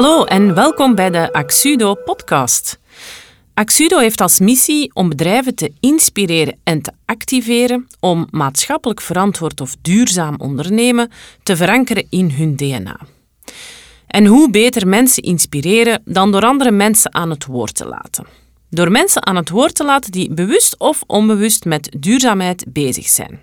Hallo en welkom bij de Axudo podcast. Axudo heeft als missie om bedrijven te inspireren en te activeren om maatschappelijk verantwoord of duurzaam ondernemen te verankeren in hun DNA. En hoe beter mensen inspireren dan door andere mensen aan het woord te laten. Door mensen aan het woord te laten die bewust of onbewust met duurzaamheid bezig zijn.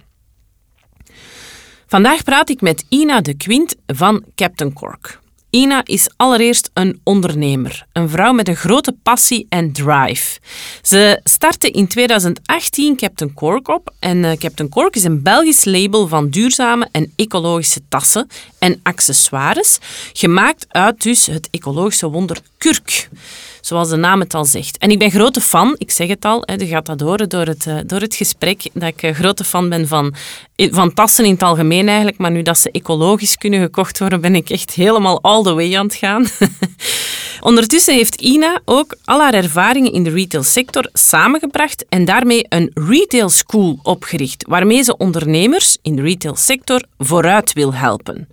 Vandaag praat ik met Ina de Quint van Captain Cork. Ina is allereerst een ondernemer, een vrouw met een grote passie en drive. Ze startte in 2018 Captain Cork op en uh, Captain Cork is een Belgisch label van duurzame en ecologische tassen en accessoires, gemaakt uit dus het ecologische wonder kurk zoals de naam het al zegt. En ik ben grote fan, ik zeg het al, je gaat dat horen door het, eh, door het gesprek, dat ik grote fan ben van, van tassen in het algemeen eigenlijk, maar nu dat ze ecologisch kunnen gekocht worden, ben ik echt helemaal all the way aan het gaan. Ondertussen heeft Ina ook al haar ervaringen in de retailsector samengebracht en daarmee een retail school opgericht, waarmee ze ondernemers in de retailsector vooruit wil helpen.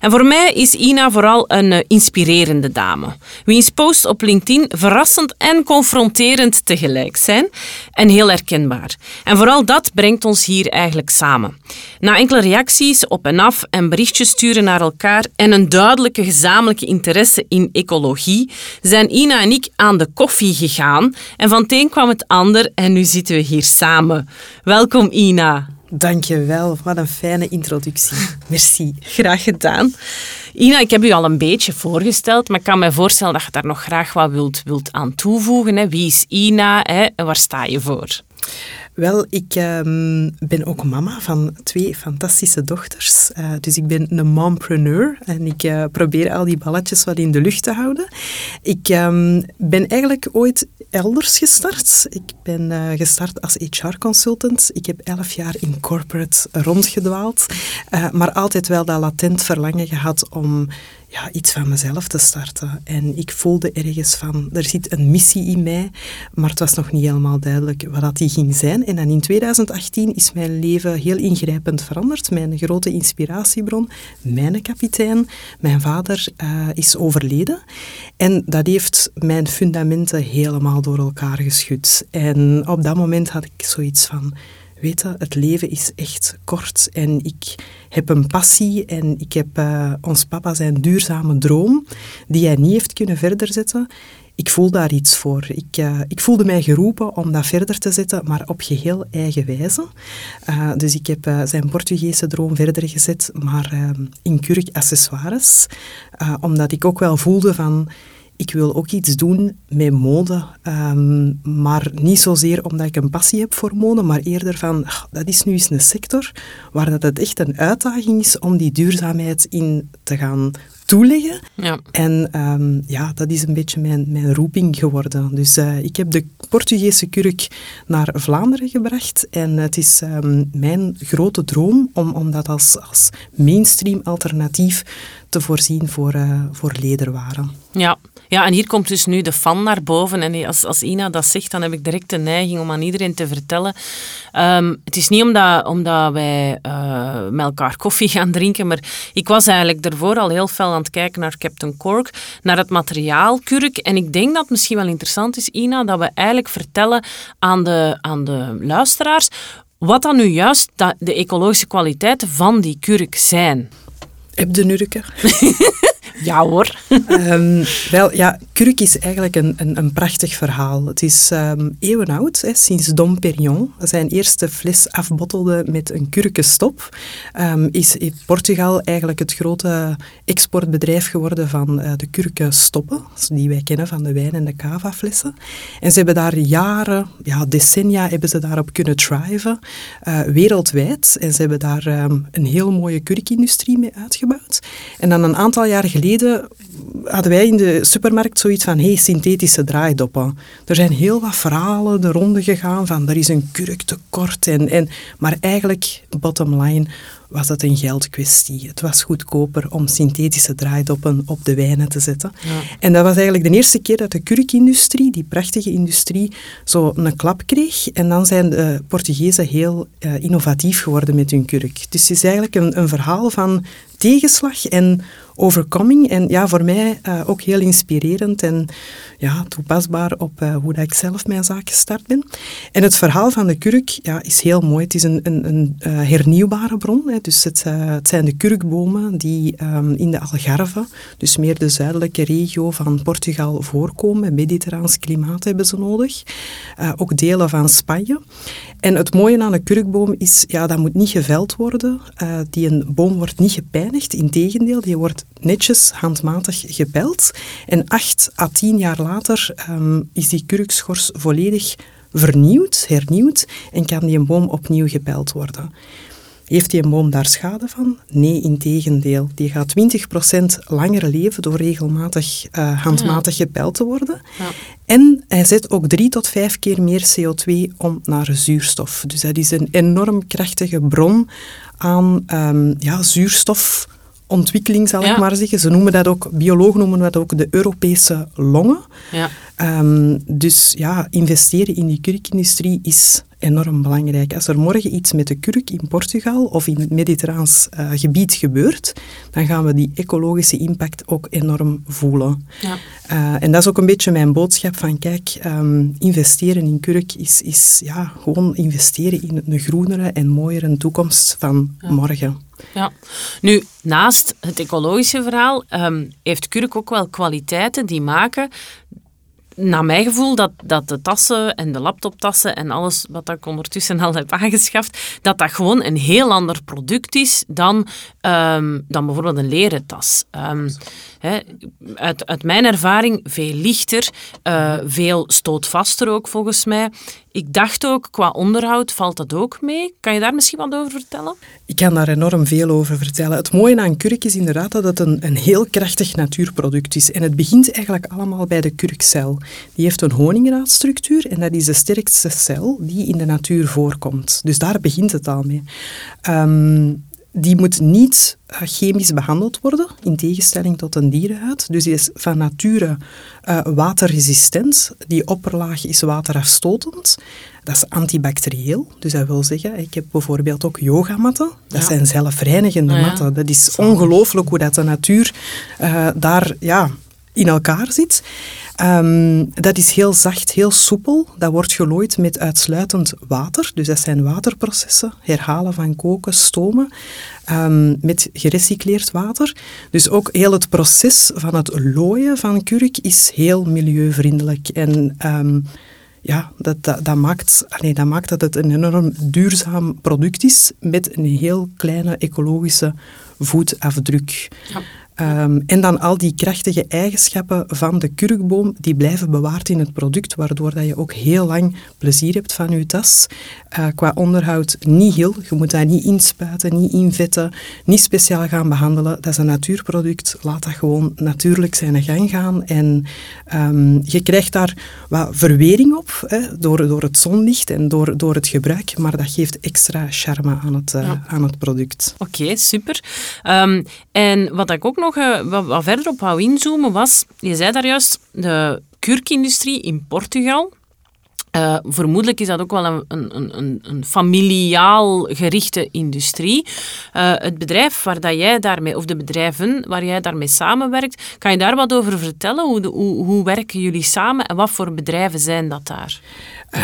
En voor mij is Ina vooral een eh, inspirerende dame, wiens posts op LinkedIn verrassend en confronterend tegelijk zijn en heel herkenbaar. En vooral dat brengt ons hier eigenlijk samen. Na enkele reacties op en af en berichtjes sturen naar elkaar en een duidelijke gezamenlijke interesse in ecologie, zijn Ina en ik aan de koffie gegaan en van het een kwam het ander en nu zitten we hier samen. Welkom Ina. Dankjewel, wat een fijne introductie. Merci. Graag gedaan. Ina, ik heb u al een beetje voorgesteld, maar ik kan me voorstellen dat je daar nog graag wat wilt, wilt aan toevoegen. Hè. Wie is Ina hè? en waar sta je voor? Wel, ik um, ben ook mama van twee fantastische dochters. Uh, dus ik ben een mompreneur en ik uh, probeer al die balletjes wat in de lucht te houden. Ik um, ben eigenlijk ooit elders gestart. Ik ben uh, gestart als HR-consultant. Ik heb elf jaar in corporate rondgedwaald, maar altijd wel dat latent verlangen gehad om ja, iets van mezelf te starten. En ik voelde ergens van, er zit een missie in mij, maar het was nog niet helemaal duidelijk wat dat die ging zijn. En dan in 2018 is mijn leven heel ingrijpend veranderd. Mijn grote inspiratiebron, mijn kapitein, mijn vader, uh, is overleden. En dat heeft mijn fundamenten helemaal door elkaar geschud. En op dat moment had ik zoiets van weet je, het leven is echt kort en ik heb een passie en ik heb uh, ons papa zijn duurzame droom, die hij niet heeft kunnen verder zetten. Ik voel daar iets voor. Ik, uh, ik voelde mij geroepen om dat verder te zetten, maar op geheel eigen wijze. Uh, dus ik heb zijn Portugese droom verder gezet, maar in kurk accessoires. omdat ik ook wel voelde van ik wil ook iets doen met mode, um, maar niet zozeer omdat ik een passie heb voor mode, maar eerder van, ach, dat is nu eens een sector waar dat het echt een uitdaging is om die duurzaamheid in te gaan toeleggen. Ja. En um, ja, dat is een beetje mijn, mijn roeping geworden. Dus uh, ik heb de Portugese kurk naar Vlaanderen gebracht en het is um, mijn grote droom om, om dat als, als mainstream alternatief te voorzien voor, uh, voor lederwaren. Ja, ja, en hier komt dus nu de fan naar boven. En als, als Ina dat zegt, dan heb ik direct de neiging om aan iedereen te vertellen. Um, het is niet omdat, omdat wij uh, met elkaar koffie gaan drinken, maar ik was eigenlijk daarvoor al heel fel aan het kijken naar Captain Cork, naar het materiaal kurk. En ik denk dat het misschien wel interessant is, Ina, dat we eigenlijk vertellen aan de, aan de luisteraars wat dan nu juist de ecologische kwaliteiten van die kurk zijn. Heb de nurken? Ja hoor. um, wel, ja, kurk is eigenlijk een, een, een prachtig verhaal. Het is um, eeuwenoud, hè, sinds Dom Perignon. Zijn eerste fles afbottelde met een kurkenstop. Um, is in Portugal eigenlijk het grote exportbedrijf geworden van uh, de kurkenstoppen, die wij kennen van de wijn- en de cava-flessen. En ze hebben daar jaren, ja, decennia hebben ze daarop kunnen thriven, uh, wereldwijd. En ze hebben daar een heel mooie kurkindustrie mee uitgebouwd. En dan een aantal jaar geleden hadden wij in de supermarkt zoiets van, hey, synthetische draaidoppen. Er zijn heel wat verhalen de ronde gegaan van, er is een kurktekort. En, en, maar eigenlijk, bottom line, was het een geldkwestie. Het was goedkoper om synthetische draaidoppen op de wijnen te zetten. Ja. En dat was eigenlijk de eerste keer dat de kurkindustrie, die prachtige industrie, zo een klap kreeg. En dan zijn de Portugezen heel uh, innovatief geworden met hun kurk. Dus het is eigenlijk een, een verhaal van tegenslag en overcoming. En ja, voor mij uh, ook heel inspirerend en ja, toepasbaar op uh, hoe dat ik zelf mijn zaak gestart ben. En het verhaal van de kurk ja, is heel mooi. Het is een, een, een hernieuwbare bron. Hè. Dus het, het, zijn de kurkbomen die um, in de Algarve, dus meer de zuidelijke regio van Portugal, voorkomen. Mediterraans klimaat hebben ze nodig. ook delen van Spanje. En het mooie aan een kurkboom is, ja, dat moet niet geveld worden. Die een boom wordt niet gepijnigd. Integendeel, die wordt netjes handmatig gepeld. En acht à tien jaar later um, is die kurkschors volledig vernieuwd, hernieuwd en kan die boom opnieuw gepeld worden. Heeft die boom daar schade van? Nee, integendeel. Die gaat 20% langer leven door regelmatig uh, handmatig gepeld te worden. Ja. En hij zet ook drie tot vijf keer meer CO2 om naar zuurstof. Dus dat is een enorm krachtige bron aan um, ja, zuurstof ontwikkeling, zal ik maar zeggen. Ze noemen dat ook, biologen noemen dat ook de Europese longen. Ja. Um, dus ja, investeren in die kurkindustrie is enorm belangrijk. Als er morgen iets met de kurk in Portugal of in het Mediterraans uh, gebied gebeurt, dan gaan we die ecologische impact ook enorm voelen. Ja. Uh, en dat is ook een beetje mijn boodschap van, kijk, um, investeren in kurk is, is ja, gewoon investeren in een groenere en mooiere toekomst van morgen. Ja, nu naast het ecologische verhaal um, heeft kurk ook wel kwaliteiten die maken naar mijn gevoel dat, dat de tassen en de laptoptassen en alles wat ik ondertussen al heb aangeschaft, dat dat gewoon een heel ander product is dan, um, dan bijvoorbeeld een leren tas. Um, uit, uit mijn ervaring veel lichter, uh, veel stootvaster ook volgens mij. Ik dacht ook, qua onderhoud valt dat ook mee. Kan je daar misschien wat over vertellen? Ik kan daar enorm veel over vertellen. Het mooie aan kurk is inderdaad dat het een, een heel krachtig natuurproduct is. En het begint eigenlijk allemaal bij de kurkcel. Die heeft een honingraadstructuur en dat is de sterkste cel die in de natuur voorkomt. Dus daar begint het al mee. Um, die moet niet eh, chemisch behandeld worden, in tegenstelling tot een dierenhuid. Dus die is van nature uh, waterresistent. Die opperlaag is waterafstotend. Dat is antibacterieel. Dus dat wil zeggen, ik heb bijvoorbeeld ook yogamatten. Dat zijn zelfreinigende ja, matten. Dat is ongelooflijk hoe dat de natuur uh, daar ja, in elkaar zit. Um, dat is heel zacht, heel soepel. Dat wordt gelooid met uitsluitend water. Dus dat zijn waterprocessen, herhalen van koken, stomen, um, met gerecycleerd water. Dus ook heel het proces van het looien van kurk is heel milieuvriendelijk. En um, ja, dat, dat, maakt, dat maakt het een enorm duurzaam product is met een heel kleine ecologische voetafdruk. Ja. Um, en dan al die krachtige eigenschappen van de kurkboom, die blijven bewaard in het product, waardoor dat je ook heel lang plezier hebt van je tas. Uh, qua onderhoud niet heel, je moet dat niet inspuiten, niet invetten, niet speciaal gaan behandelen. Dat is een natuurproduct, laat dat gewoon natuurlijk zijn gang gaan. En um, je krijgt daar wat verwering op, hè, door, door het zonlicht en door, door het gebruik, maar dat geeft extra charme aan het, uh, aan het product. Oké, super. Um, en wat ik ook nog nog wat, wat, verder op wou inzoomen was, je zei daar juist, de kurkindustrie in Portugal. Uh, vermoedelijk is dat ook wel een, een, een, een familiaal gerichte industrie. Uh, het bedrijf waar dat jij daarmee, of de bedrijven waar jij daarmee samenwerkt, kan je daar wat over vertellen? Hoe, hoe, hoe werken jullie samen en wat voor bedrijven zijn dat daar?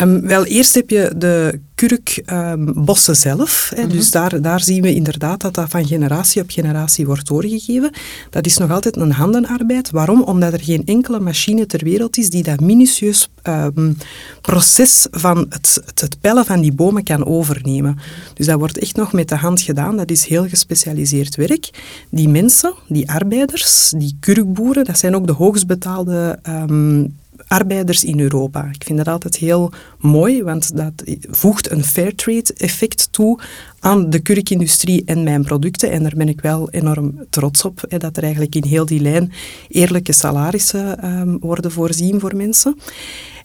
Um, wel, eerst heb je de kurkbossen um, zelf. Hè, mm -hmm. Dus daar, daar zien we inderdaad dat dat van generatie op generatie wordt doorgegeven. Dat is nog altijd een handenarbeid. Waarom? Omdat er geen enkele machine ter wereld is die dat minutieus um, proces van het, het, het, pellen van die bomen kan overnemen. Dus dat wordt echt nog met de hand gedaan. Dat is heel gespecialiseerd werk. Die mensen, die arbeiders, die kurkboeren, dat zijn ook de hoogst betaalde arbeiders in Europa. Ik vind dat altijd heel mooi, want dat voegt een fair trade effect toe aan de kurkindustrie en mijn producten. En daar ben ik wel enorm trots op, hè, dat er eigenlijk in heel die lijn eerlijke salarissen um, worden voorzien voor mensen.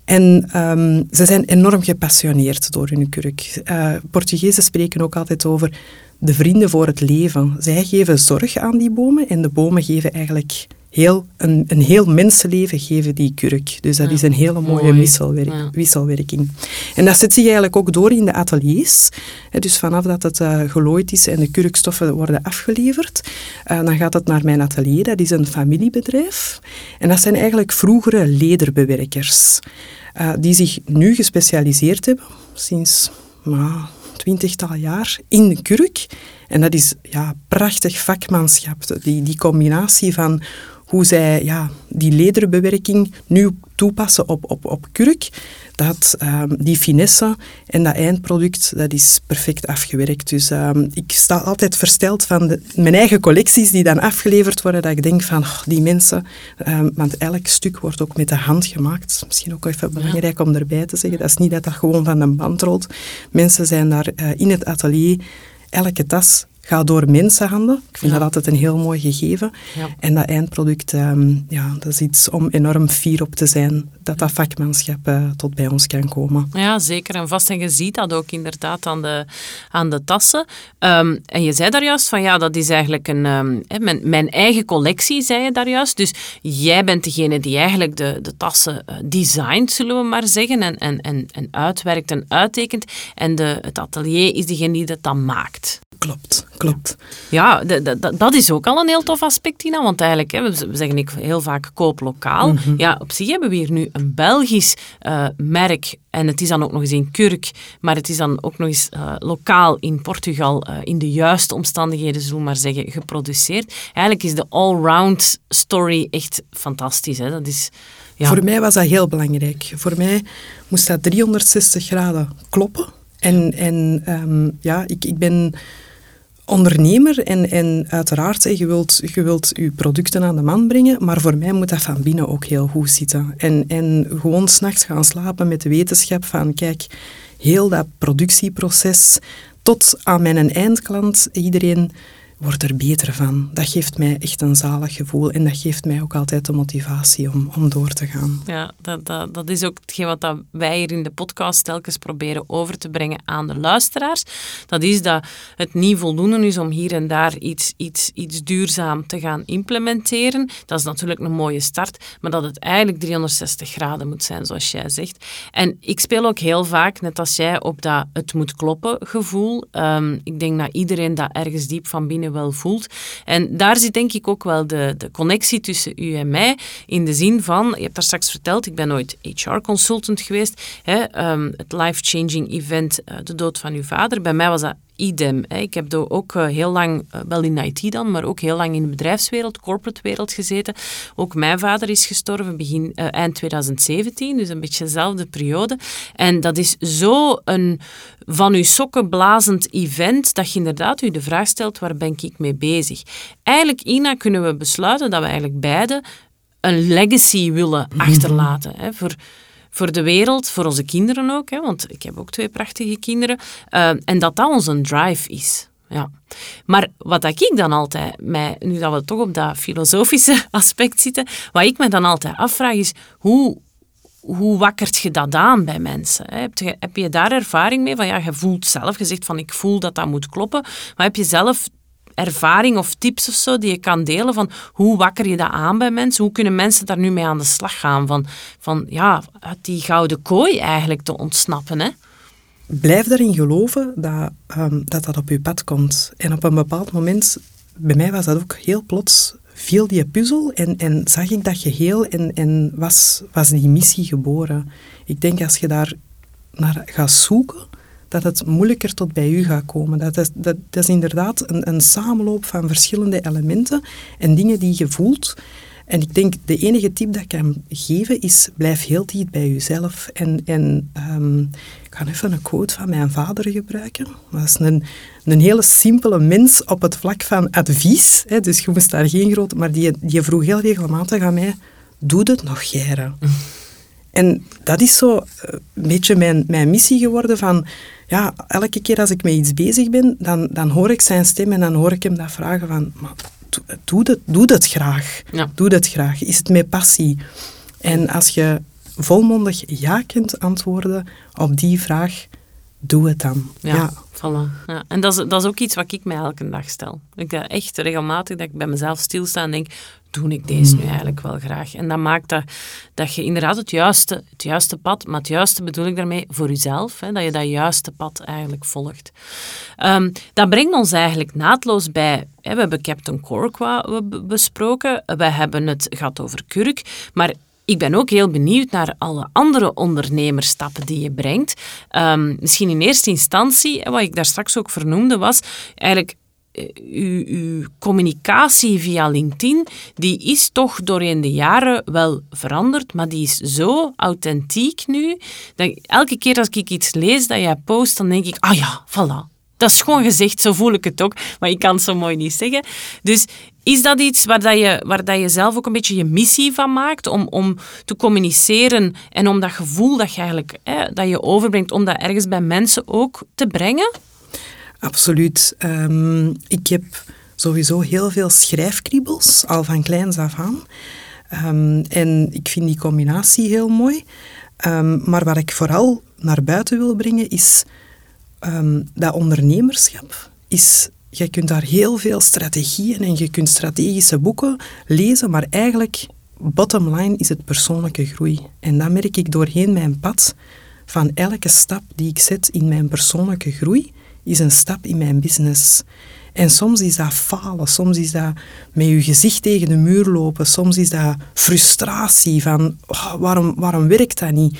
En um, ze zijn enorm gepassioneerd door hun kurk. Uh, Portugezen spreken ook altijd over de vrienden voor het leven. Zij geven zorg aan die bomen en de bomen geven eigenlijk heel, een, een heel mensenleven geven, die kurk. Dus dat is een hele mooie Mooi. wisselwerk, Ja. wisselwerking. En dat zet zich eigenlijk ook door in de ateliers. Dus vanaf dat het eh, gelooid is en de kurkstoffen worden afgeleverd, eh, dan gaat het naar mijn atelier. Dat is een familiebedrijf. En dat zijn eigenlijk vroegere lederbewerkers. eh, die zich nu gespecialiseerd hebben, sinds nou, twintigtal jaar, in de kurk. En dat is ja, prachtig vakmanschap. Die, die combinatie van hoe zij ja, die lederbewerking nu toepassen op, op, op kurk. Dat, ehm, die finesse en dat eindproduct, dat is perfect afgewerkt. Dus ehm, ik sta altijd versteld van de, mijn eigen collecties die dan afgeleverd worden, dat ik denk van, oh, die mensen... ehm, want elk stuk wordt ook met de hand gemaakt. Misschien ook even belangrijk om erbij te zeggen. Dat is niet dat dat gewoon van een band rolt. Mensen zijn daar eh, in het atelier. Elke tas gaat door mensenhanden. Ik vind Ja. dat altijd een heel mooi gegeven. Ja. En dat eindproduct, ehm, ja, dat is iets om enorm fier op te zijn. Dat dat vakmanschap eh, tot bij ons kan komen. Ja, zeker en vast. En je ziet dat ook inderdaad aan de, aan de tassen. Ehm, en je zei daar juist van ja, dat is eigenlijk een, ehm, mijn, mijn eigen collectie, zei je daar juist. Dus jij bent degene die eigenlijk de, de tassen eh, designt, zullen we maar zeggen, en, en, en, en uitwerkt en uittekent. En de, het atelier is degene die dat dan maakt. Klopt, klopt. Ja, dat is ook al een heel tof aspect, Tina. Want eigenlijk, hè, we zeggen ik heel vaak koop lokaal. Ja, op zich hebben we hier nu een Belgisch eh, merk. En het is dan ook nog eens in kurk. Maar het is dan ook nog eens eh, lokaal in Portugal eh, in de juiste omstandigheden, zullen we maar zeggen, geproduceerd. Eigenlijk is de all-round story echt fantastisch. Hè? Dat is... Ja. Voor mij was dat heel belangrijk. Voor mij moest dat 360 graden kloppen. En, en ehm, ja, ik, ik ben ondernemer en, en uiteraard, je, wilt, je wilt producten aan de man brengen, maar voor mij moet dat van binnen ook heel goed zitten. En, en gewoon s'nachts gaan slapen met de wetenschap van, kijk, heel dat productieproces tot aan mijn eindklant, iedereen wordt er beter van. Dat geeft mij echt een zalig gevoel en dat geeft mij ook altijd de motivatie om, om door te gaan. Ja, dat, dat, dat is ook hetgeen wat wij hier in de podcast telkens proberen over te brengen aan de luisteraars. Dat is dat het niet voldoende is om hier en daar iets, iets, iets duurzaam te gaan implementeren. Dat is natuurlijk een mooie start, maar dat het eigenlijk 360 graden moet zijn, zoals jij zegt. En ik speel ook heel vaak, net als jij, op dat het moet kloppen gevoel. Ehm, ik denk dat iedereen dat ergens diep van binnen wel voelt. En daar zit denk ik ook wel de, de connectie tussen u en mij, in de zin van, je hebt daar straks verteld, ik ben ooit HR-consultant geweest, hè, ehm, het life-changing event, eh, de dood van uw vader. Bij mij was dat idem. Ik heb ook eh, heel lang, eh, wel in IT dan, maar ook heel lang in de bedrijfswereld, corporate wereld gezeten. Ook mijn vader is gestorven begin, eh, eind 2017, dus een beetje dezelfde periode. En dat is zo een van uw sokken blazend event, dat je inderdaad u de vraag stelt, waar ben ik mee bezig? Eigenlijk, Ina, kunnen we besluiten dat we eigenlijk beide een legacy willen achterlaten. Hè, voor, voor de wereld, voor onze kinderen ook, hè, want ik heb ook twee prachtige kinderen. eh, en dat dat onze drive is. Ja. Maar wat ik dan altijd, mij, nu dat we toch op dat filosofische aspect zitten, wat ik me dan altijd afvraag is, hoe, hoe wakkert je dat aan bij mensen? Heb je, heb je daar ervaring mee? Van, ja, je voelt zelf, je zegt van ik voel dat dat moet kloppen, maar heb je zelf ervaring of tips of zo die je kan delen van hoe wakker je dat aan bij mensen? Hoe kunnen mensen daar nu mee aan de slag gaan? Van, van ja, uit die gouden kooi eigenlijk te ontsnappen, hè? Blijf daarin geloven dat, ehm, dat dat op je pad komt. En op een bepaald moment, bij mij was dat ook heel plots, viel die puzzel en, en zag ik dat geheel en, en was, was die missie geboren. Ik denk als je daar naar gaat zoeken, dat het moeilijker tot bij u gaat komen. Dat is, dat, dat is inderdaad een, een samenloop van verschillende elementen en dingen die je voelt. En ik denk, de enige tip dat ik kan geven is, blijf heel dicht bij jezelf. En, en ehm, ik ga even een quote van mijn vader gebruiken. Dat is een, een hele simpele mens op het vlak van advies. Hè, dus je moest daar geen grote... Maar die, die vroeg heel regelmatig aan mij, doe het nog, Geire? En dat is zo eh, een beetje mijn, mijn missie geworden van... Ja, elke keer als ik met iets bezig ben, dan, dan hoor ik zijn stem en dan hoor ik hem dat vragen van... Maar, doe- doe, het, doe het graag. Ja. Doe het graag. Is het met passie? En als je volmondig ja kunt antwoorden op die vraag, doe het dan. Ja, voilà. Ja. En dat is, dat is ook iets wat ik mij elke dag stel. Ik dat echt regelmatig dat ik bij mezelf stilsta en denk, doe ik deze nu eigenlijk wel graag? En dat maakt dat, dat je inderdaad het juiste, het juiste pad, maar het juiste bedoel ik daarmee voor jezelf, hè, dat je dat juiste pad eigenlijk volgt. Um, dat brengt ons eigenlijk naadloos bij, hè, we hebben Captain Cork wat besproken, we hebben het gehad over Kurk, maar ik ben ook heel benieuwd naar alle andere ondernemerstappen die je brengt. Um, misschien in eerste instantie, wat ik daar straks ook vernoemde, was eigenlijk uw, uw, communicatie via LinkedIn, die is toch doorheen de jaren wel veranderd, maar die is zo authentiek nu, dat elke keer als ik iets lees dat jij post, dan denk ik, ah ja, voilà. Dat is gewoon gezegd, zo voel ik het ook, maar ik kan het zo mooi niet zeggen. Dus is dat iets waar, dat je, waar dat je zelf ook een beetje je missie van maakt, om, om te communiceren en om dat gevoel dat je eigenlijk hè, dat je overbrengt, om dat ergens bij mensen ook te brengen? Absoluut. Um, ik heb sowieso heel veel schrijfkriebels, al van kleins af aan. Um, en ik vind die combinatie heel mooi. Um, maar wat ik vooral naar buiten wil brengen is dat ondernemerschap. Is, je kunt daar heel veel strategieën en je kunt strategische boeken lezen, maar eigenlijk, bottom line, is het persoonlijke groei. En dat merk ik doorheen mijn pad van elke stap die ik zet in mijn persoonlijke groei is een stap in mijn business. En soms is dat falen, soms is dat met je gezicht tegen de muur lopen, soms is dat frustratie van oh, waarom, waarom werkt dat niet?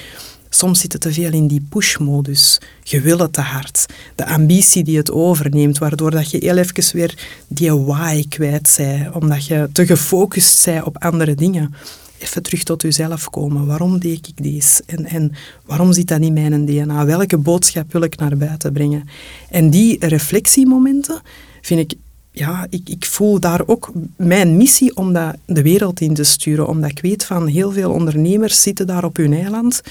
Soms zit het te veel in die push-modus. Je wil het te hard. De ambitie die het overneemt, waardoor dat je heel even weer die why kwijt bent, omdat je te gefocust bent op andere dingen even terug tot jezelf komen. Waarom deed ik deze? En, en waarom zit dat in mijn DNA? Welke boodschap wil ik naar buiten brengen? En die reflectiemomenten vind ik ja, ik, ik voel daar ook mijn missie om dat de wereld in te sturen. Omdat ik weet van heel veel ondernemers zitten daar op hun eiland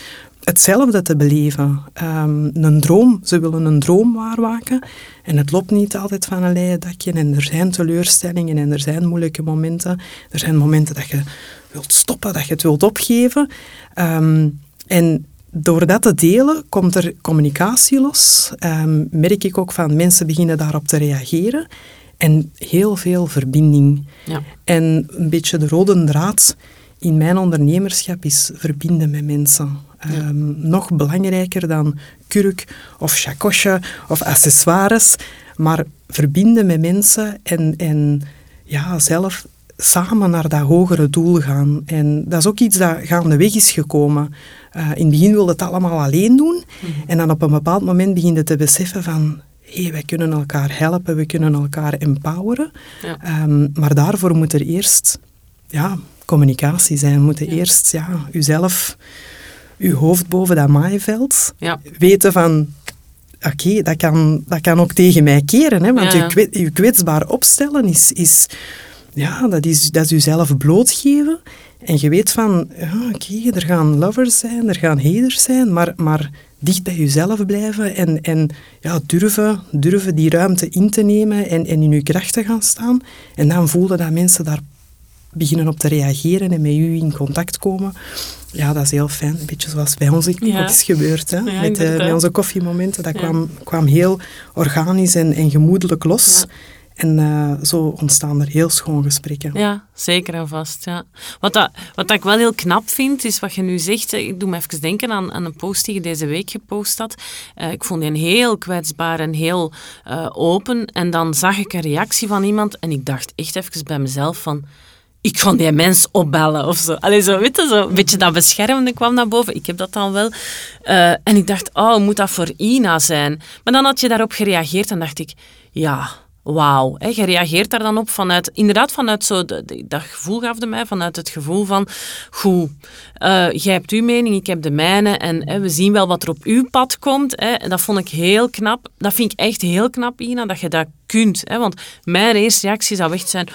hetzelfde te beleven. Um, een droom, ze willen een droom waarmaken. En het loopt niet altijd van een leien dakje. En er zijn teleurstellingen en er zijn moeilijke momenten. Er zijn momenten dat je wilt stoppen, dat je het wilt opgeven. Um, en door dat te delen komt er communicatie los. Um, merk ik ook van mensen beginnen daarop te reageren. En heel veel verbinding. Ja. En een beetje de rode draad in mijn ondernemerschap is verbinden met mensen. Um, nog belangrijker dan kurk of chakosje of accessoires, maar verbinden met mensen en, en ja, zelf samen naar dat hogere doel gaan. En dat is ook iets dat gaandeweg is gekomen. Uh, in het begin wilde het allemaal alleen doen. Mhm. En dan op een bepaald moment begin je te beseffen van... Hey, wij kunnen elkaar helpen, we kunnen elkaar empoweren. Ja. Um, maar daarvoor moet er eerst ja, communicatie zijn. We moeten eerst ja, uzelf, uw hoofd boven dat maaiveld, ja. weten van oké, dat, kan, dat kan ook tegen mij keren. Hè, want je, je kwetsbaar opstellen is, is, ja, dat is, dat is jezelf blootgeven. En je weet van, ja, oké, er gaan lovers zijn, er gaan haters zijn, maar, maar dicht bij jezelf blijven en, en ja, durven, durven die ruimte in te nemen en, en in je kracht te gaan staan. En dan voelde dat mensen daar beginnen op te reageren en met u in contact komen. Ja, dat is heel fijn. Een beetje zoals bij ons ook is gebeurd. Hè? met, uh, met onze koffiemomenten. Dat kwam, kwam heel organisch en, en gemoedelijk los. En uh, zo ontstaan er heel schoon gesprekken. Ja, zeker en vast. Ja. Wat, dat, wat dat ik wel heel knap vind, is wat je nu zegt. Ik doe me even denken aan, aan een post die je deze week gepost had. Uh, ik vond die heel kwetsbaar en heel uh, open. En dan zag ik een reactie van iemand en ik dacht echt even bij mezelf van ik ga die mens opbellen of zo. Allee, zo, weet je, zo een beetje dat beschermende kwam naar boven. Ik heb dat dan wel. En ik dacht, oh, moet dat voor Ina zijn? Maar dan had je daarop gereageerd en dacht ik, ja, wauw. Je reageert daar dan op vanuit, inderdaad vanuit zo, dat gevoel gaf de mij, vanuit het gevoel van, goed, uh, jij hebt uw mening, ik heb de mijne en hè, we zien wel wat er op uw pad komt. Hè. En dat vond ik heel knap. Dat vind ik echt heel knap, Ina, dat je dat kunt. Hè. Want mijn eerste reactie zou echt zijn,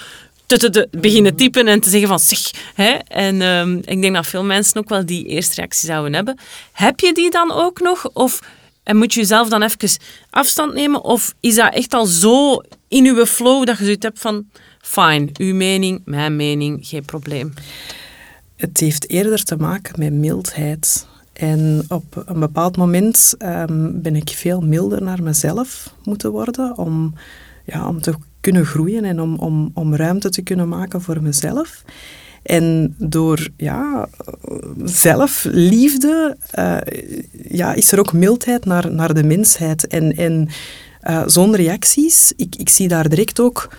te, beginnen typen en te zeggen van zeg. Hè? En um, ik denk dat veel mensen ook wel die eerste reactie zouden hebben. Heb je die dan ook nog? Of en moet je jezelf dan even afstand nemen? Of is dat echt al zo in uw flow dat je zoiets hebt van fine, uw mening, mijn mening, geen probleem? Het heeft eerder te maken met mildheid. En op een bepaald moment um, ben ik veel milder naar mezelf moeten worden om, ja, om te kunnen groeien en om, om, om ruimte te kunnen maken voor mezelf. En door ja, zelfliefde uh, ja, is er ook mildheid naar, naar de mensheid. En, en uh, zo'n reacties, ik, ik zie daar direct ook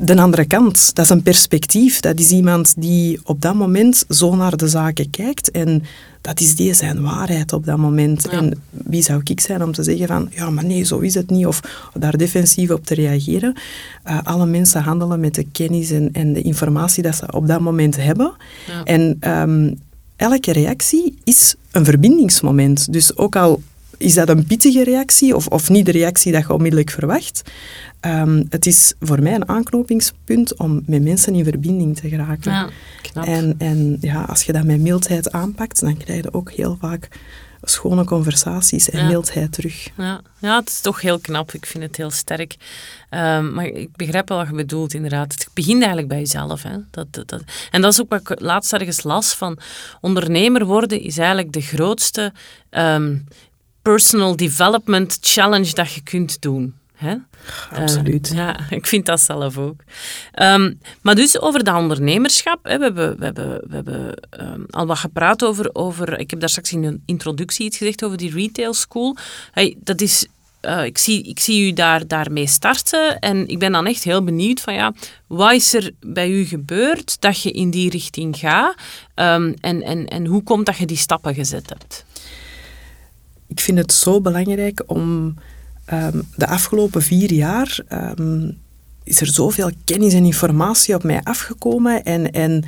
de andere kant. Dat is een perspectief. Dat is iemand die op dat moment zo naar de zaken kijkt. En dat is die zijn waarheid op dat moment. En wie zou ik zijn om te zeggen van, ja, maar nee, zo is het niet. Of daar defensief op te reageren. Uh, alle mensen handelen met de kennis en, en, de informatie dat ze op dat moment hebben. Ja. En um, elke reactie is een verbindingsmoment. Dus ook al is dat een pittige reactie of, of niet de reactie dat je onmiddellijk verwacht. Um, het is voor mij een aanknopingspunt om met mensen in verbinding te geraken. Ja, knap. En, en ja, als je dat met mildheid aanpakt, dan krijg je ook heel vaak schone conversaties en mildheid terug. Ja. ja, het is toch heel knap. Ik vind het heel sterk. Um, maar ik begrijp wel wat je bedoelt, inderdaad. Het begint eigenlijk bij jezelf. Hè. Dat, dat, dat. En dat is ook wat ik laatst ergens las van ondernemer worden is eigenlijk de grootste um, personal development challenge dat je kunt doen. Hè? Absoluut. Uh, ja, ik vind dat zelf ook. Um, maar dus over dat ondernemerschap. Hè, we hebben, we hebben, we hebben um, al wat gepraat over, over... Ik heb daar straks in een introductie iets gezegd over die retail school. Hey, dat is... Uh, ik, zie, ik zie u daar, daarmee starten en ik ben dan echt heel benieuwd van ja, wat is er bij u gebeurd dat je in die richting gaat um, en, en, en hoe komt dat je die stappen gezet hebt? Ik vind het zo belangrijk om um, de afgelopen vier jaar um, is er zoveel kennis en informatie op mij afgekomen en, en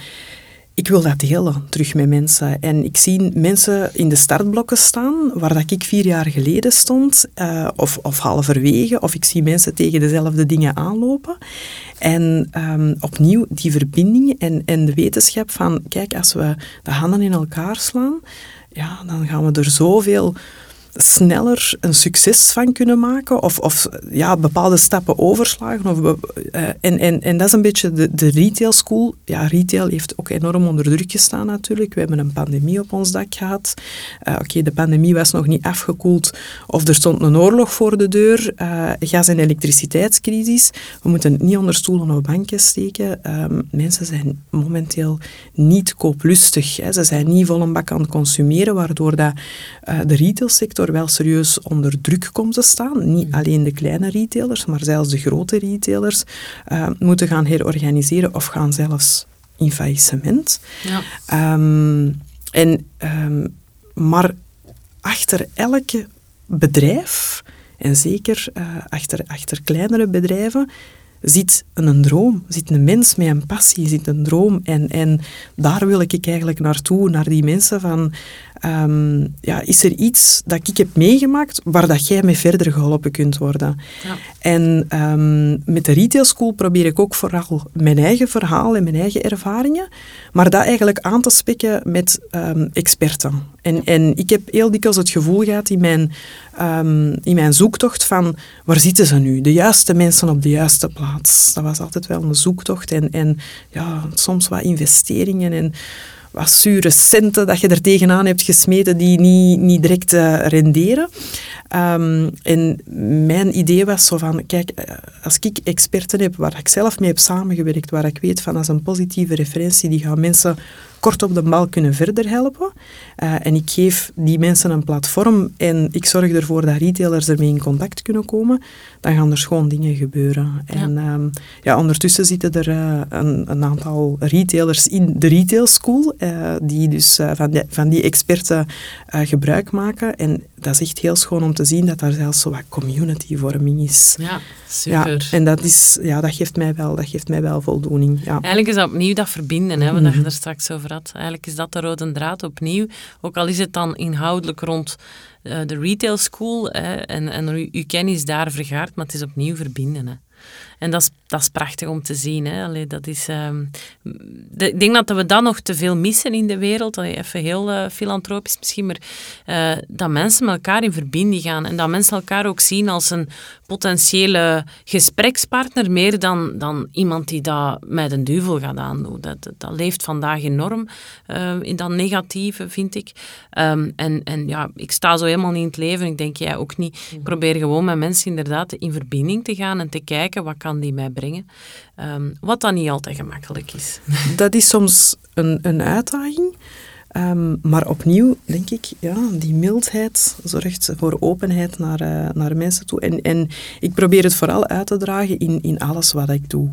ik wil dat delen terug met mensen. En ik zie mensen in de startblokken staan waar dat ik vier jaar geleden stond, uh, of, of halverwege, of ik zie mensen tegen dezelfde dingen aanlopen. En um, opnieuw die verbinding en, en de wetenschap van, kijk, als we de handen in elkaar slaan, ja, dan gaan we er zoveel sneller een succes van kunnen maken of, of ja, bepaalde stappen overslagen. Of, uh, en, en, en dat is een beetje de, de retail school. Ja, retail heeft ook enorm onder druk gestaan natuurlijk. We hebben een pandemie op ons dak gehad. Uh, Oké, de pandemie was nog niet afgekoeld of er stond een oorlog voor de deur. Uh, gas- en elektriciteitscrisis. We moeten niet onder stoelen of banken steken. Um, mensen zijn momenteel niet kooplustig. Hè. Ze zijn niet vol een bak aan het consumeren, waardoor dat, de retailsector wel serieus onder druk komt te staan. Niet mm. alleen de kleine retailers, maar zelfs de grote retailers uh, moeten gaan herorganiseren of gaan zelfs in faillissement. Ja. Um, en, um, maar achter elke bedrijf, en zeker uh, achter, achter kleinere bedrijven, zit een droom, zit een mens met een passie, zit een droom. En, en daar wil ik eigenlijk naartoe, naar die mensen van... Um, ja, is er iets dat ik heb meegemaakt waar dat jij mee verder geholpen kunt worden? Ja. En um, met de retail school probeer ik ook vooral mijn eigen verhaal en mijn eigen ervaringen, maar dat eigenlijk aan te spikken met um, experten. En, en ik heb heel dikwijls het gevoel gehad in mijn, in mijn zoektocht van waar zitten ze nu? De juiste mensen op de juiste plaats. Dat was altijd wel een zoektocht en, en ja, soms wat investeringen en wat zure centen dat je er tegenaan hebt gesmeten die niet, niet direct uh, renderen. Um, en mijn idee was zo van, kijk, eh, als ik experten heb waar ik zelf mee heb samengewerkt, waar ik weet van dat is een positieve referentie, die gaan mensen kort op de bal kunnen verder helpen. Uh, en ik geef die mensen een platform en ik zorg ervoor dat retailers ermee in contact kunnen komen, dan gaan er gewoon dingen gebeuren. Ja. En um, ja, ondertussen zitten er uh, een, een, aantal retailers in de retail school, uh, die dus van, die, van die experten gebruik maken. En dat is echt heel schoon om te zien dat daar zelfs zo wat communityvorming is. Ja, super. Ja, en dat, is, ja, dat, geeft mij wel, dat geeft mij wel voldoening. Ja. Eigenlijk is dat opnieuw dat verbinden, hè, wat mm je er straks over had. Eigenlijk is dat de rode draad opnieuw. Ook al is het dan inhoudelijk rond uh, de retail school hè, en, en uw kennis daar vergaard, maar het is opnieuw verbinden. Hè. En dat is, dat is prachtig om te zien. Hè. Allee, dat is, de, ik denk dat we dat nog te veel missen in de wereld. Allee, even heel uh, filantropisch misschien, maar uh, dat mensen met elkaar in verbinding gaan. En dat mensen elkaar ook zien als een potentiële gesprekspartner, meer dan, dan iemand die dat met een duivel gaat aandoen. Dat, dat, dat leeft vandaag enorm uh, in dat negatieve, vind ik. Um, en, en ja, ik sta zo helemaal niet in het leven. Ik denk, jij ook niet. Ik probeer gewoon met mensen inderdaad in verbinding te gaan en te kijken wat kan die mij brengen. Um, wat dan niet altijd gemakkelijk is. Dat is soms een, een uitdaging. Um, maar opnieuw denk ik, ja, die mildheid zorgt voor openheid naar, uh, naar mensen toe. En, en ik probeer het vooral uit te dragen in, in alles wat ik doe.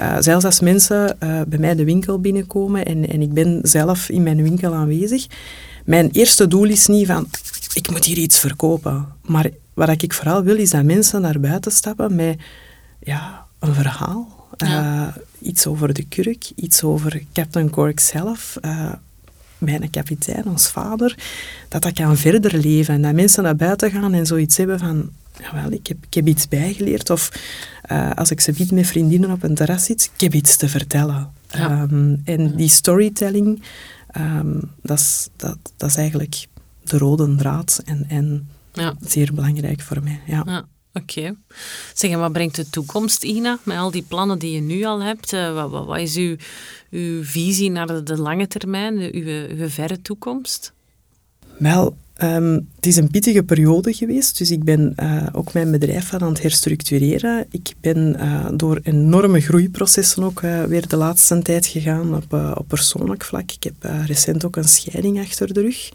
Uh, zelfs als mensen uh, bij mij de winkel binnenkomen en, en ik ben zelf in mijn winkel aanwezig, mijn eerste doel is niet van, ik moet hier iets verkopen. Maar wat ik vooral wil, is dat mensen naar buiten stappen met ja, een verhaal. Ja. iets over de kurk, iets over Captain Cork zelf mijn kapitein, ons vader, dat dat kan verder leven. En dat mensen naar buiten gaan en zoiets hebben van, jawel, ik heb, ik heb iets bijgeleerd. Of uh, als ik ze bied met vriendinnen op een terras zit, ik heb iets te vertellen. Um, en die storytelling, um, dat, is, dat, dat is eigenlijk de rode draad en, en ja. zeer belangrijk voor mij. ja. Oké. Zeg, en wat brengt de toekomst, Ina, met al die plannen die je nu al hebt? Uh, wat, wat, wat, is uw, uw visie naar de, lange termijn, de, uw, verre toekomst? Wel, um, het is een pittige periode geweest, dus ik ben uh, ook mijn bedrijf aan het herstructureren. Ik ben uh, door enorme groeiprocessen ook weer de laatste tijd gegaan op, op persoonlijk vlak. Ik heb recent ook een scheiding achter de rug.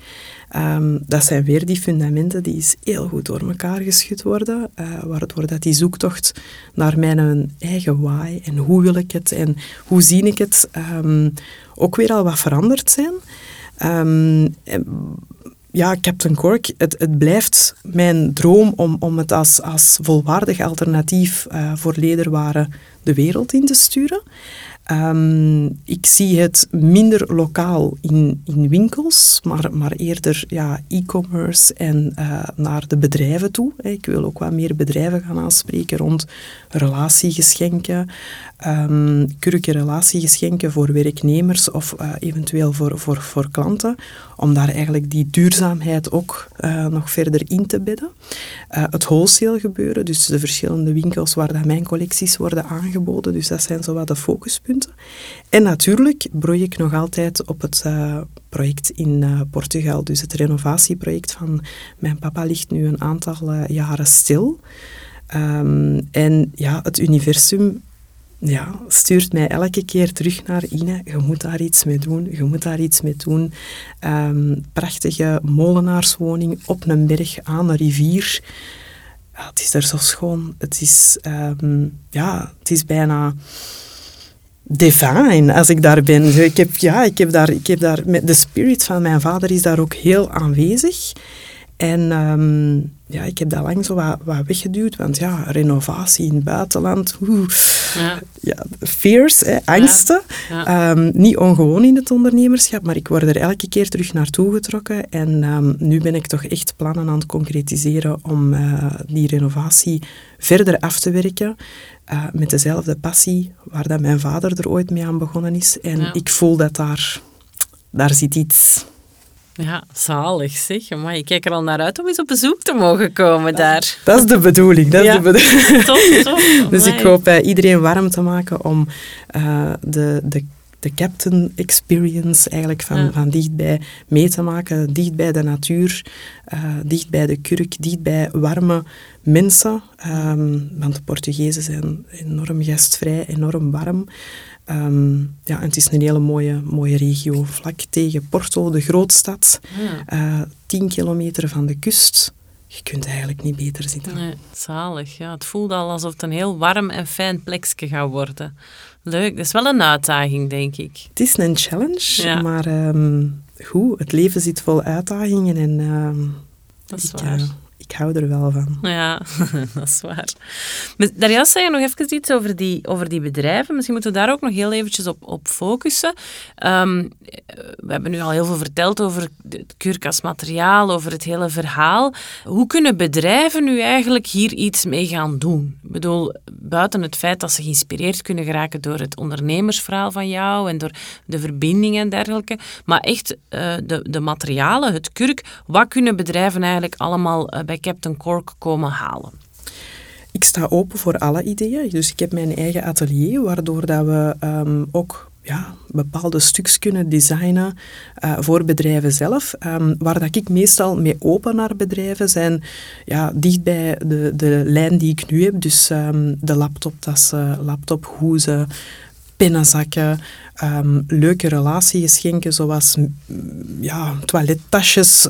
Um, dat zijn weer die fundamenten die is heel goed door elkaar geschud worden, uh, waardoor dat die zoektocht naar mijn eigen why en hoe wil ik het en hoe zie ik het um, ook weer al wat veranderd zijn. Um, ja, Captain Cork, het, het blijft mijn droom om, om het als, als volwaardig alternatief uh, voor lederwaren de wereld in te sturen. Um, ik zie het minder lokaal in, in winkels, maar, maar eerder ja, e-commerce en uh, naar de bedrijven toe. Ik wil ook wat meer bedrijven gaan aanspreken rond relatiegeschenken, um, relatiegeschenken voor werknemers of uh, eventueel voor, voor, voor klanten, om daar eigenlijk die duurzaamheid ook uh, nog verder in te bedden. het wholesale gebeuren, dus de verschillende winkels waar dat mijn collecties worden aangeboden, dus dat zijn zo wat de focuspunten. En natuurlijk broei ik nog altijd op het project in Portugal. Dus het renovatieproject van mijn papa ligt nu een aantal jaren stil. Um, en ja, het universum ja, stuurt mij elke keer terug naar Ine. Je moet daar iets mee doen. Je moet daar iets mee doen. Um, prachtige molenaarswoning op een berg aan een rivier. Het is er zo schoon. Het is, um, ja, het is bijna divine als ik daar ben. Ik heb, ja, ik heb daar, ik heb daar, de spirit van mijn vader is daar ook heel aanwezig. En um, ja, ik heb dat lang zo wat, wat weggeduwd, want ja, renovatie in het buitenland, oeh, ja. ja fears, hè, angsten. Ja. Um, niet ongewoon in het ondernemerschap, maar ik word er elke keer terug naartoe getrokken. En um, nu ben ik toch echt plannen aan het concretiseren om uh, die renovatie verder af te werken. Uh, met dezelfde passie waar dat mijn vader er ooit mee aan begonnen is. En ik voel dat daar, daar zit iets ja, zalig zeg. Maar ik kijk er al naar uit om eens op bezoek te mogen komen daar. Dat is de bedoeling. Dat is de bedoeling. Top, top. dus ik hoop uh, iedereen warm te maken om uh, de, de, de captain experience eigenlijk van, ja. van dichtbij mee te maken. Dicht bij de natuur, uh, dicht bij de kurk, dicht bij warme mensen. Um, want de Portugezen zijn enorm gastvrij, enorm warm. Um, ja, het is een hele mooie, mooie regio, vlak tegen Porto, de grootstad. Ja. Uh, tien kilometer van de kust. Je kunt eigenlijk niet beter zitten. Nee, zalig. Ja, het voelt al alsof het een heel warm en fijn plekje gaat worden. Leuk. Dat is wel een uitdaging, denk ik. Het is een challenge, ja. maar um, goed, het leven zit vol uitdagingen. En, um, dat is ik, waar. Uh, ik hou er wel van. Ja, dat is waar. Daarjuist zei je nog even iets over die, over die bedrijven. Misschien moeten we daar ook nog heel eventjes op, op focussen. Um, we hebben nu al heel veel verteld over het kurk als materiaal, over het hele verhaal. Hoe kunnen bedrijven nu eigenlijk hier iets mee gaan doen? Ik bedoel, buiten het feit dat ze geïnspireerd kunnen geraken door het ondernemersverhaal van jou en door de verbindingen en dergelijke, maar echt uh, de, de materialen, het kurk, wat kunnen bedrijven eigenlijk allemaal uh, bij Captain Cork komen halen? Ik sta open voor alle ideeën. Dus ik heb mijn eigen atelier, waardoor dat we um, ook ja, bepaalde stuks kunnen designen uh, voor bedrijven zelf. Um, waar dat ik meestal mee open naar bedrijven zijn ja, dicht bij de, de lijn die ik nu heb. Dus um, de laptoptassen, laptophoezen, pennenzakken, um, leuke relatiegeschenken zoals ja, toilettasjes.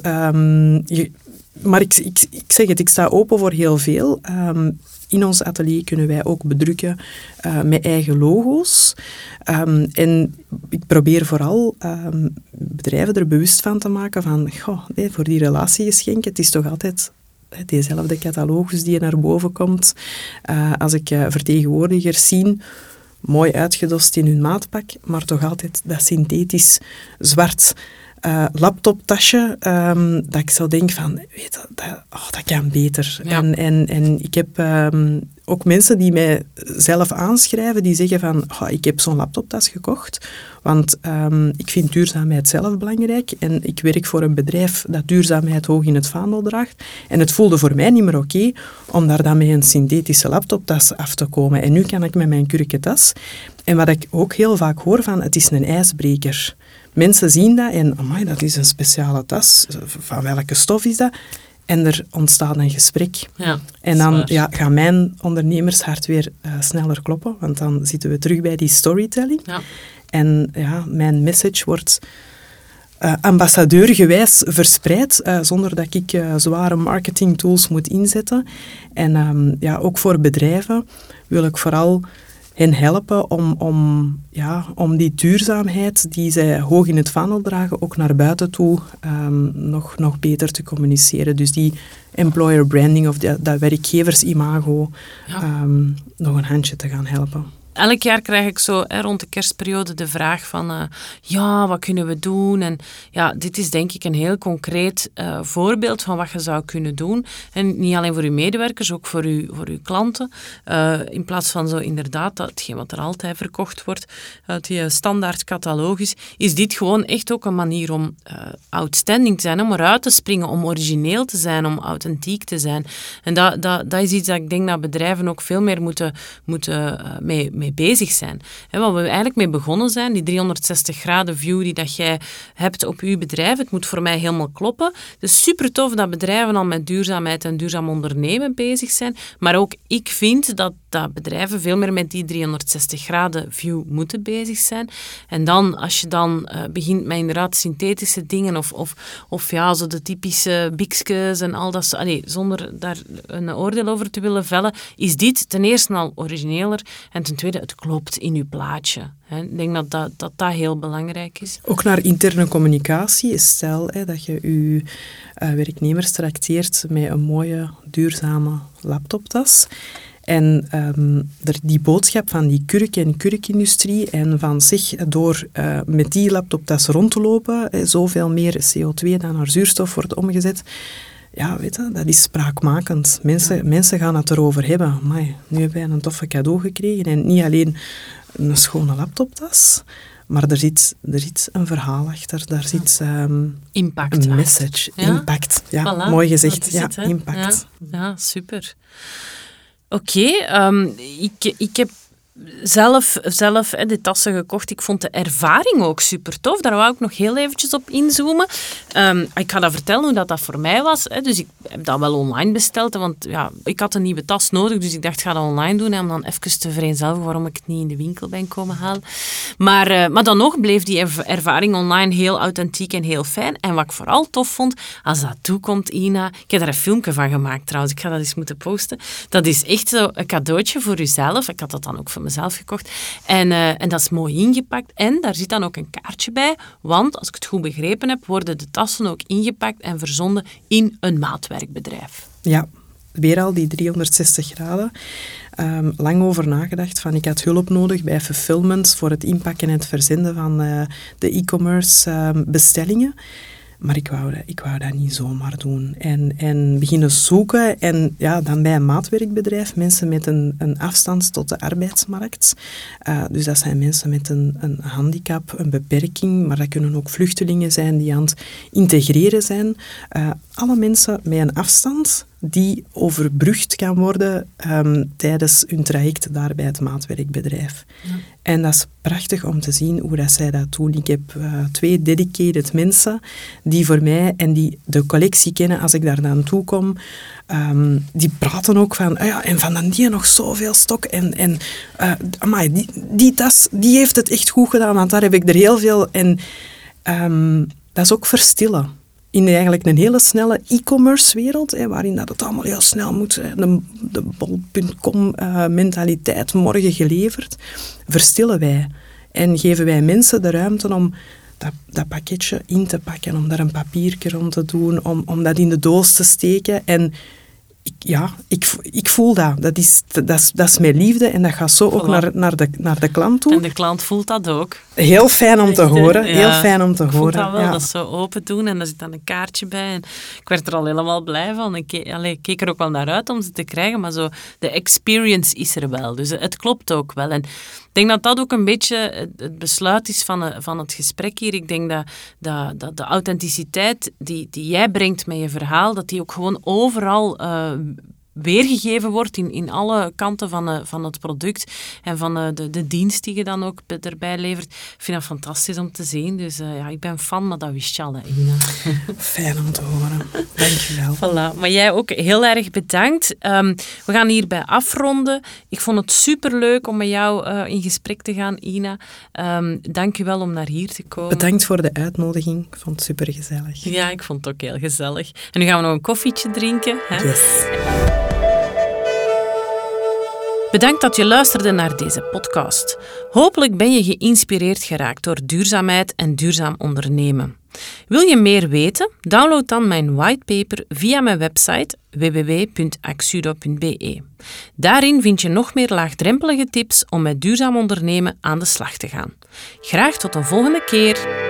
Je, maar ik, ik, ik, zeg het, ik sta open voor heel veel. Um, in ons atelier kunnen wij ook bedrukken uh, met eigen logo's. Um, en ik probeer vooral um, bedrijven er bewust van te maken van, goh, voor die relatiegeschenken, het is toch altijd dezelfde catalogus die naar boven komt. Uh, als ik uh, vertegenwoordigers zie, mooi uitgedost in hun maatpak, maar toch altijd dat synthetisch zwart uh, laptoptasje, um, dat ik zo denk van, weet dat, dat, oh, dat kan beter. En, en, en ik heb um, ook mensen die mij zelf aanschrijven, die zeggen van, oh, ik heb zo'n laptoptas gekocht, want um, ik vind duurzaamheid zelf belangrijk en ik werk voor een bedrijf dat duurzaamheid hoog in het vaandel draagt. En het voelde voor mij niet meer oké om daar dan met een synthetische laptoptas af te komen. En nu kan ik met mijn kurkentas. En wat ik ook heel vaak hoor van, het is een ijsbreker. Mensen zien dat en, amai, dat is een speciale tas. Van welke stof is dat? En er ontstaat een gesprek. Ja, en dan ja, gaat mijn ondernemershart weer uh, sneller kloppen, want dan zitten we terug bij die storytelling. Ja. En ja, mijn message wordt uh, ambassadeurgewijs verspreid, uh, zonder dat ik zware marketing tools moet inzetten. En um, ja, ook voor bedrijven wil ik vooral hen helpen om, om, ja, om die duurzaamheid die zij hoog in het vaandel dragen ook naar buiten toe um, nog, nog beter te communiceren. Dus die employer branding of dat, werkgeversimago ja. um, nog een handje te gaan helpen elk jaar krijg ik zo rond de kerstperiode de vraag van uh, ja, wat kunnen we doen? En ja, dit is denk ik een heel concreet uh, voorbeeld van wat je zou kunnen doen. En niet alleen voor uw medewerkers, ook voor uw, voor uw klanten. Uh, in plaats van zo inderdaad, dat, hetgeen wat er altijd verkocht wordt, uit die standaard catalogus, is dit gewoon echt ook een manier om outstanding te zijn, om eruit te springen, om origineel te zijn, om authentiek te zijn. En dat, dat, dat is iets dat ik denk dat bedrijven ook veel meer moeten, moeten mee bezig zijn. He, waar we eigenlijk mee begonnen zijn, die 360 graden view die dat jij hebt op je bedrijf, het moet voor mij helemaal kloppen. Het is super tof dat bedrijven al met duurzaamheid en duurzaam ondernemen bezig zijn, maar ook ik vind dat, dat bedrijven veel meer met die 360 graden view moeten bezig zijn. En dan, als je dan uh, begint met inderdaad synthetische dingen of, of, of ja, zo de typische bikskes en al dat, allee, zonder daar een oordeel over te willen vellen, is dit ten eerste al origineler en ten tweede het klopt in uw plaatje. Ik denk dat dat, dat dat heel belangrijk is. Ook naar interne communicatie. Stel dat je je uh, werknemers trakteert met een mooie, duurzame laptoptas. En um, die boodschap van die kurk- en kurkindustrie en van zich door uh, met die laptoptas rond te lopen, hè, zoveel meer CO2 dan naar zuurstof wordt omgezet, ja, weet je, dat is spraakmakend. Mensen, mensen gaan het erover hebben. Amai, nu hebben wij een toffe cadeau gekregen. En niet alleen een schone laptoptas, maar er zit, er zit een verhaal achter. Daar zit um, impact een message. Impact. Ja, mooi gezegd. Ja, impact. Ja super. Oké, okay, um, ik, ik heb zelf, zelf hè, de tassen gekocht. Ik vond de ervaring ook super tof. Daar wou ik nog heel eventjes op inzoomen. Um, ik ga dat vertellen hoe dat, dat voor mij was. Hè. Dus ik heb dat wel online besteld. Want ja, ik had een nieuwe tas nodig. Dus ik dacht, ik ga dat online doen. Hè, om dan even te vereenzelvigen waarom ik het niet in de winkel ben komen halen. Maar, uh, maar dan nog bleef die ervaring online heel authentiek en heel fijn. En wat ik vooral tof vond, als dat toekomt, Ina... Ik heb daar een filmpje van gemaakt trouwens. Ik ga dat eens moeten posten. Dat is echt zo een cadeautje voor uzelf. Ik had dat dan ook voor mezelf gekocht. En, uh, en dat is mooi ingepakt. En daar zit dan ook een kaartje bij. Want, als ik het goed begrepen heb, worden de tassen ook ingepakt en verzonden in een maatwerkbedrijf. Ja, weer al die 360 graden. Um, lang over nagedacht van ik had hulp nodig bij fulfillment voor het inpakken en het verzenden van uh, de e-commerce um, bestellingen. Maar ik wou, dat, ik wou dat niet zomaar doen. En, en beginnen zoeken. En ja, dan bij een maatwerkbedrijf, mensen met een, een afstand tot de arbeidsmarkt. Uh, dus dat zijn mensen met een, een handicap, een beperking. Maar dat kunnen ook vluchtelingen zijn die aan het integreren zijn. Uh, alle mensen met een afstand die overbrugd kan worden ehm, tijdens hun traject daar bij het maatwerkbedrijf. En dat is prachtig om te zien hoe dat zij dat doen. Ik heb uh, twee dedicated mensen die voor mij en die de collectie kennen als ik daar dan toe kom. Ehm, die praten ook van, ah ja, en van dan die nog zoveel stok. En, en uh, amai, die, die tas, die heeft het echt goed gedaan, want daar heb ik er heel veel. En um, dat is ook verstillen in eigenlijk een hele snelle e-commerce wereld, waarin dat het allemaal heel snel moet, de, de bol.com uh, mentaliteit morgen geleverd, verstillen wij. En geven wij mensen de ruimte om dat, dat pakketje in te pakken, om daar een papiertje rond te doen, om, om dat in de doos te steken. En ik, ja, ik, ik voel dat. Dat is, dat, is, dat is mijn liefde en dat gaat zo ook naar, naar, de, naar de klant toe. En de klant voelt dat ook. Heel fijn om te horen. Heel fijn om te ik horen. dat wel, ja. dat zo open doen en daar zit dan een kaartje bij. En ik werd er al helemaal blij van. Ik keek, allee, ik keek er ook wel naar uit om ze te krijgen, maar zo, de experience is er wel. Dus het klopt ook wel. En denk dat dat ook een beetje het besluit is van, van het gesprek hier. Ik denk dat, dat, dat de authenticiteit die, die jij brengt met je verhaal, dat die ook gewoon overal uh, weergegeven wordt in, in alle kanten van, uh, van het product en van uh, de, de dienst die je dan ook erbij levert. Ik vind dat fantastisch om te zien. Dus uh, ja, ik ben fan, maar dat wist je al, hè, Ina. Fijn om te horen. Dankjewel. Voilà. Maar jij ook heel erg bedankt. Um, we gaan hierbij afronden. Ik vond het superleuk om met jou in gesprek te gaan, Ina. Um, Dank je wel om naar hier te komen. Bedankt voor de uitnodiging. Ik vond het super gezellig. Ja, ik vond het ook heel gezellig. En nu gaan we nog een koffietje drinken. Hè? Yes. Bedankt dat je luisterde naar deze podcast. Hopelijk ben je geïnspireerd geraakt door duurzaamheid en duurzaam ondernemen. Wil je meer weten? Download dan mijn whitepaper via mijn website www.axudo.be. Daarin vind je nog meer laagdrempelige tips om met duurzaam ondernemen aan de slag te gaan. Graag tot een volgende keer.